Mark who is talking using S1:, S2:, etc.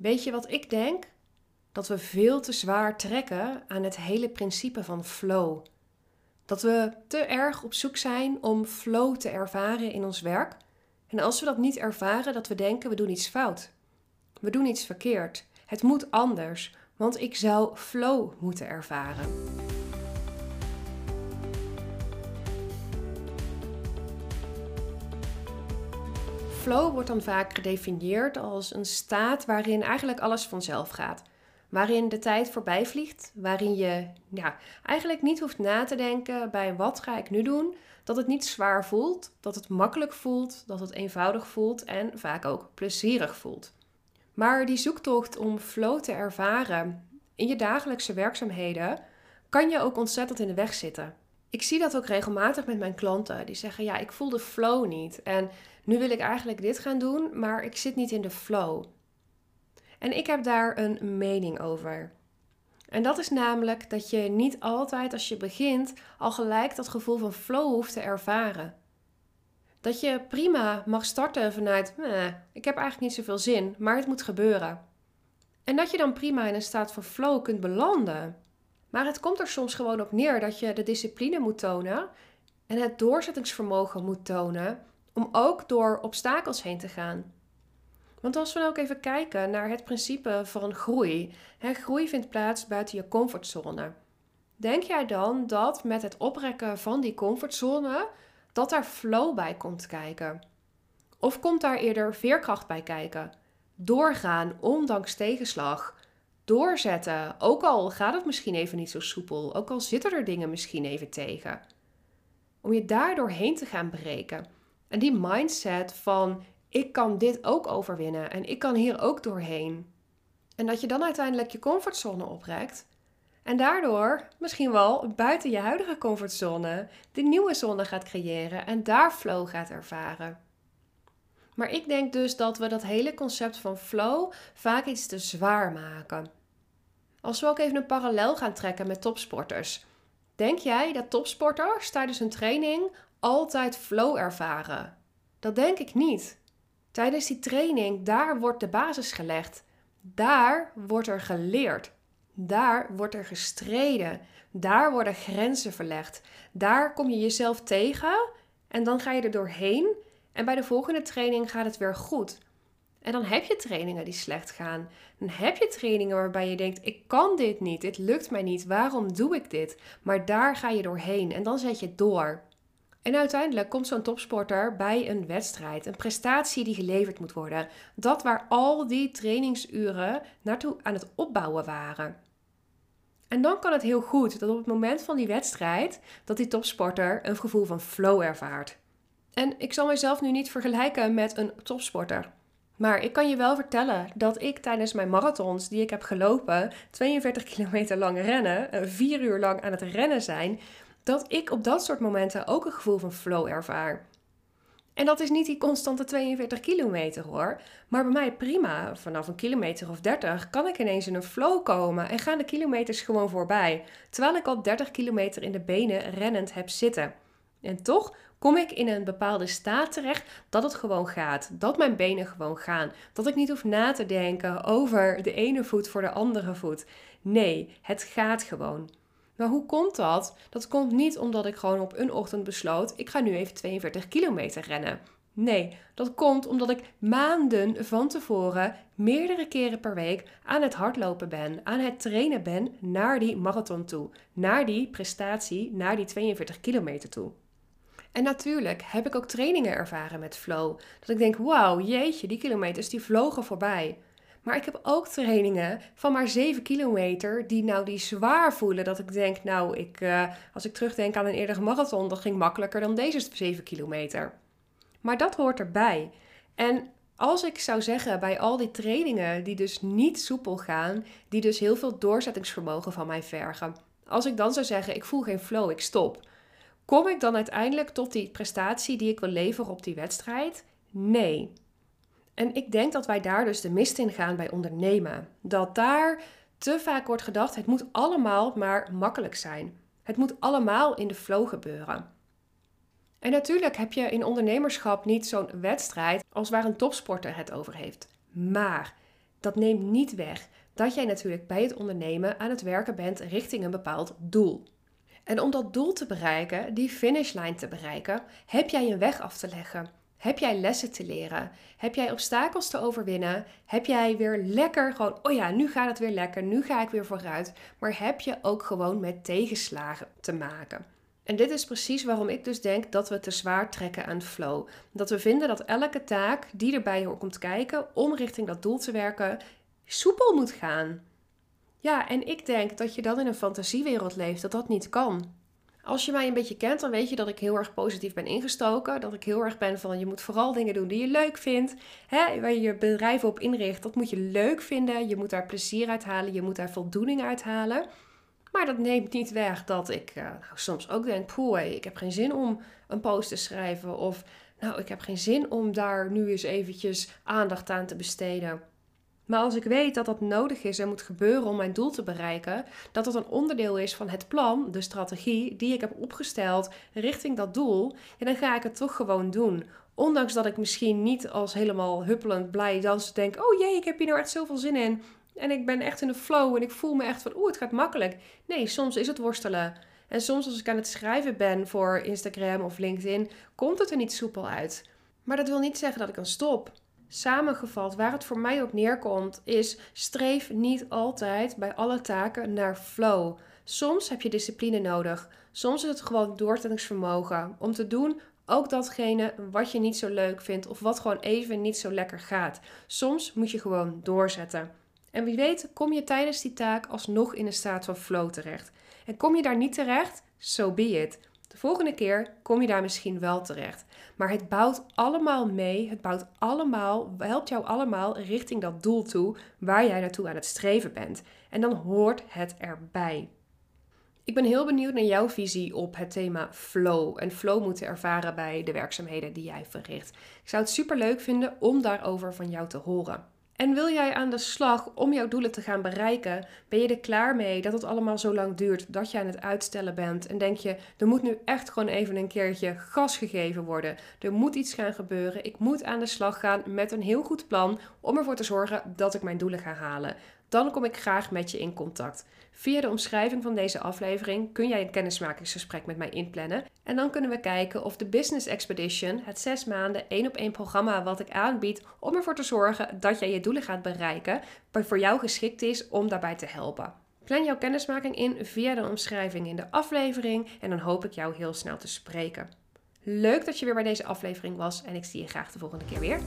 S1: Weet je wat ik denk? Dat we veel te zwaar trekken aan het hele principe van flow. Dat we te erg op zoek zijn om flow te ervaren in ons werk. En als we dat niet ervaren, dat we denken we doen iets fout. We doen iets verkeerd. Het moet anders, want ik zou flow moeten ervaren. Flow wordt dan vaak gedefinieerd als een staat waarin eigenlijk alles vanzelf gaat. Waarin de tijd voorbij vliegt, waarin je ja, eigenlijk niet hoeft na te denken bij wat ga ik nu doen. Dat het niet zwaar voelt, dat het makkelijk voelt, dat het eenvoudig voelt en vaak ook plezierig voelt. Maar die zoektocht om flow te ervaren in je dagelijkse werkzaamheden kan je ook ontzettend in de weg zitten. Ik zie dat ook regelmatig met mijn klanten. Die zeggen: Ja, ik voel de flow niet. En nu wil ik eigenlijk dit gaan doen, maar ik zit niet in de flow. En ik heb daar een mening over. En dat is namelijk dat je niet altijd als je begint al gelijk dat gevoel van flow hoeft te ervaren. Dat je prima mag starten vanuit, ik heb eigenlijk niet zoveel zin, maar het moet gebeuren. En dat je dan prima in een staat van flow kunt belanden. Maar het komt er soms gewoon op neer dat je de discipline moet tonen en het doorzettingsvermogen moet tonen om ook door obstakels heen te gaan. Want als we nou ook even kijken naar het principe van groei. Hè, groei vindt plaats buiten je comfortzone. Denk jij dan dat met het oprekken van die comfortzone, dat daar flow bij komt kijken? Of komt daar eerder veerkracht bij kijken? Doorgaan, ondanks tegenslag. Doorzetten, ook al gaat het misschien even niet zo soepel, ook al zitten er dingen misschien even tegen. Om je daardoor heen te gaan breken. En die mindset van ik kan dit ook overwinnen en ik kan hier ook doorheen. En dat je dan uiteindelijk je comfortzone oprekt. En daardoor misschien wel buiten je huidige comfortzone de nieuwe zone gaat creëren en daar flow gaat ervaren. Maar ik denk dus dat we dat hele concept van flow vaak iets te zwaar maken. Als we ook even een parallel gaan trekken met topsporters. Denk jij dat topsporters tijdens hun training altijd flow ervaren? Dat denk ik niet. Tijdens die training, daar wordt de basis gelegd. Daar wordt er geleerd. Daar wordt er gestreden. Daar worden grenzen verlegd. Daar kom je jezelf tegen en dan ga je er doorheen. En bij de volgende training gaat het weer goed. En dan heb je trainingen die slecht gaan. Dan heb je trainingen waarbij je denkt: ik kan dit niet, dit lukt mij niet, waarom doe ik dit? Maar daar ga je doorheen en dan zet je door. En uiteindelijk komt zo'n topsporter bij een wedstrijd, een prestatie die geleverd moet worden. Dat waar al die trainingsuren naartoe aan het opbouwen waren. En dan kan het heel goed dat op het moment van die wedstrijd dat die topsporter een gevoel van flow ervaart. En ik zal mezelf nu niet vergelijken met een topsporter. Maar ik kan je wel vertellen dat ik tijdens mijn marathons die ik heb gelopen, 42 kilometer lang rennen, 4 uur lang aan het rennen zijn, dat ik op dat soort momenten ook een gevoel van flow ervaar. En dat is niet die constante 42 kilometer hoor. Maar bij mij prima. Vanaf een kilometer of 30 kan ik ineens in een flow komen en gaan de kilometers gewoon voorbij. Terwijl ik al 30 kilometer in de benen rennend heb zitten. En toch kom ik in een bepaalde staat terecht dat het gewoon gaat. Dat mijn benen gewoon gaan. Dat ik niet hoef na te denken over de ene voet voor de andere voet. Nee, het gaat gewoon. Maar hoe komt dat? Dat komt niet omdat ik gewoon op een ochtend besloot: ik ga nu even 42 kilometer rennen. Nee, dat komt omdat ik maanden van tevoren, meerdere keren per week, aan het hardlopen ben, aan het trainen ben naar die marathon toe, naar die prestatie, naar die 42 kilometer toe. En natuurlijk heb ik ook trainingen ervaren met flow. Dat ik denk, wauw, jeetje, die kilometers die vlogen voorbij. Maar ik heb ook trainingen van maar 7 kilometer die nou die zwaar voelen. Dat ik denk, nou, ik, uh, als ik terugdenk aan een eerdere marathon, dat ging makkelijker dan deze 7 kilometer. Maar dat hoort erbij. En als ik zou zeggen bij al die trainingen die dus niet soepel gaan, die dus heel veel doorzettingsvermogen van mij vergen. Als ik dan zou zeggen, ik voel geen flow, ik stop. Kom ik dan uiteindelijk tot die prestatie die ik wil leveren op die wedstrijd? Nee. En ik denk dat wij daar dus de mist in gaan bij ondernemen. Dat daar te vaak wordt gedacht: het moet allemaal maar makkelijk zijn. Het moet allemaal in de flow gebeuren. En natuurlijk heb je in ondernemerschap niet zo'n wedstrijd als waar een topsporter het over heeft. Maar dat neemt niet weg dat jij natuurlijk bij het ondernemen aan het werken bent richting een bepaald doel. En om dat doel te bereiken, die finishlijn te bereiken, heb jij een weg af te leggen. Heb jij lessen te leren? Heb jij obstakels te overwinnen? Heb jij weer lekker gewoon, oh ja, nu gaat het weer lekker, nu ga ik weer vooruit. Maar heb je ook gewoon met tegenslagen te maken? En dit is precies waarom ik dus denk dat we te zwaar trekken aan flow. Dat we vinden dat elke taak die erbij komt kijken om richting dat doel te werken, soepel moet gaan. Ja, en ik denk dat je dan in een fantasiewereld leeft, dat dat niet kan. Als je mij een beetje kent, dan weet je dat ik heel erg positief ben ingestoken. Dat ik heel erg ben van je moet vooral dingen doen die je leuk vindt. Hè, waar je je bedrijf op inricht, dat moet je leuk vinden. Je moet daar plezier uit halen, je moet daar voldoening uit halen. Maar dat neemt niet weg dat ik uh, nou, soms ook denk: poeh, ik heb geen zin om een post te schrijven. Of nou, ik heb geen zin om daar nu eens eventjes aandacht aan te besteden. Maar als ik weet dat dat nodig is en moet gebeuren om mijn doel te bereiken, dat dat een onderdeel is van het plan, de strategie die ik heb opgesteld richting dat doel, ja, dan ga ik het toch gewoon doen. Ondanks dat ik misschien niet als helemaal huppelend blij dansen denk: oh jee, ik heb hier nou echt zoveel zin in. En ik ben echt in de flow en ik voel me echt van, oeh, het gaat makkelijk. Nee, soms is het worstelen. En soms als ik aan het schrijven ben voor Instagram of LinkedIn, komt het er niet soepel uit. Maar dat wil niet zeggen dat ik dan stop. Samengevat, waar het voor mij op neerkomt, is streef niet altijd bij alle taken naar flow. Soms heb je discipline nodig. Soms is het gewoon doorzettingsvermogen om te doen ook datgene wat je niet zo leuk vindt of wat gewoon even niet zo lekker gaat. Soms moet je gewoon doorzetten. En wie weet kom je tijdens die taak alsnog in een staat van flow terecht. En kom je daar niet terecht, so be it. De volgende keer kom je daar misschien wel terecht. Maar het bouwt allemaal mee. Het bouwt allemaal, helpt jou allemaal richting dat doel toe waar jij naartoe aan het streven bent. En dan hoort het erbij. Ik ben heel benieuwd naar jouw visie op het thema flow en flow moeten ervaren bij de werkzaamheden die jij verricht. Ik zou het super leuk vinden om daarover van jou te horen. En wil jij aan de slag om jouw doelen te gaan bereiken? Ben je er klaar mee dat het allemaal zo lang duurt dat je aan het uitstellen bent? En denk je, er moet nu echt gewoon even een keertje gas gegeven worden. Er moet iets gaan gebeuren. Ik moet aan de slag gaan met een heel goed plan om ervoor te zorgen dat ik mijn doelen ga halen dan kom ik graag met je in contact. Via de omschrijving van deze aflevering kun jij een kennismakingsgesprek met mij inplannen. En dan kunnen we kijken of de Business Expedition, het zes maanden één op één programma wat ik aanbied om ervoor te zorgen dat jij je doelen gaat bereiken, voor jou geschikt is om daarbij te helpen. Plan jouw kennismaking in via de omschrijving in de aflevering en dan hoop ik jou heel snel te spreken. Leuk dat je weer bij deze aflevering was en ik zie je graag de volgende keer weer.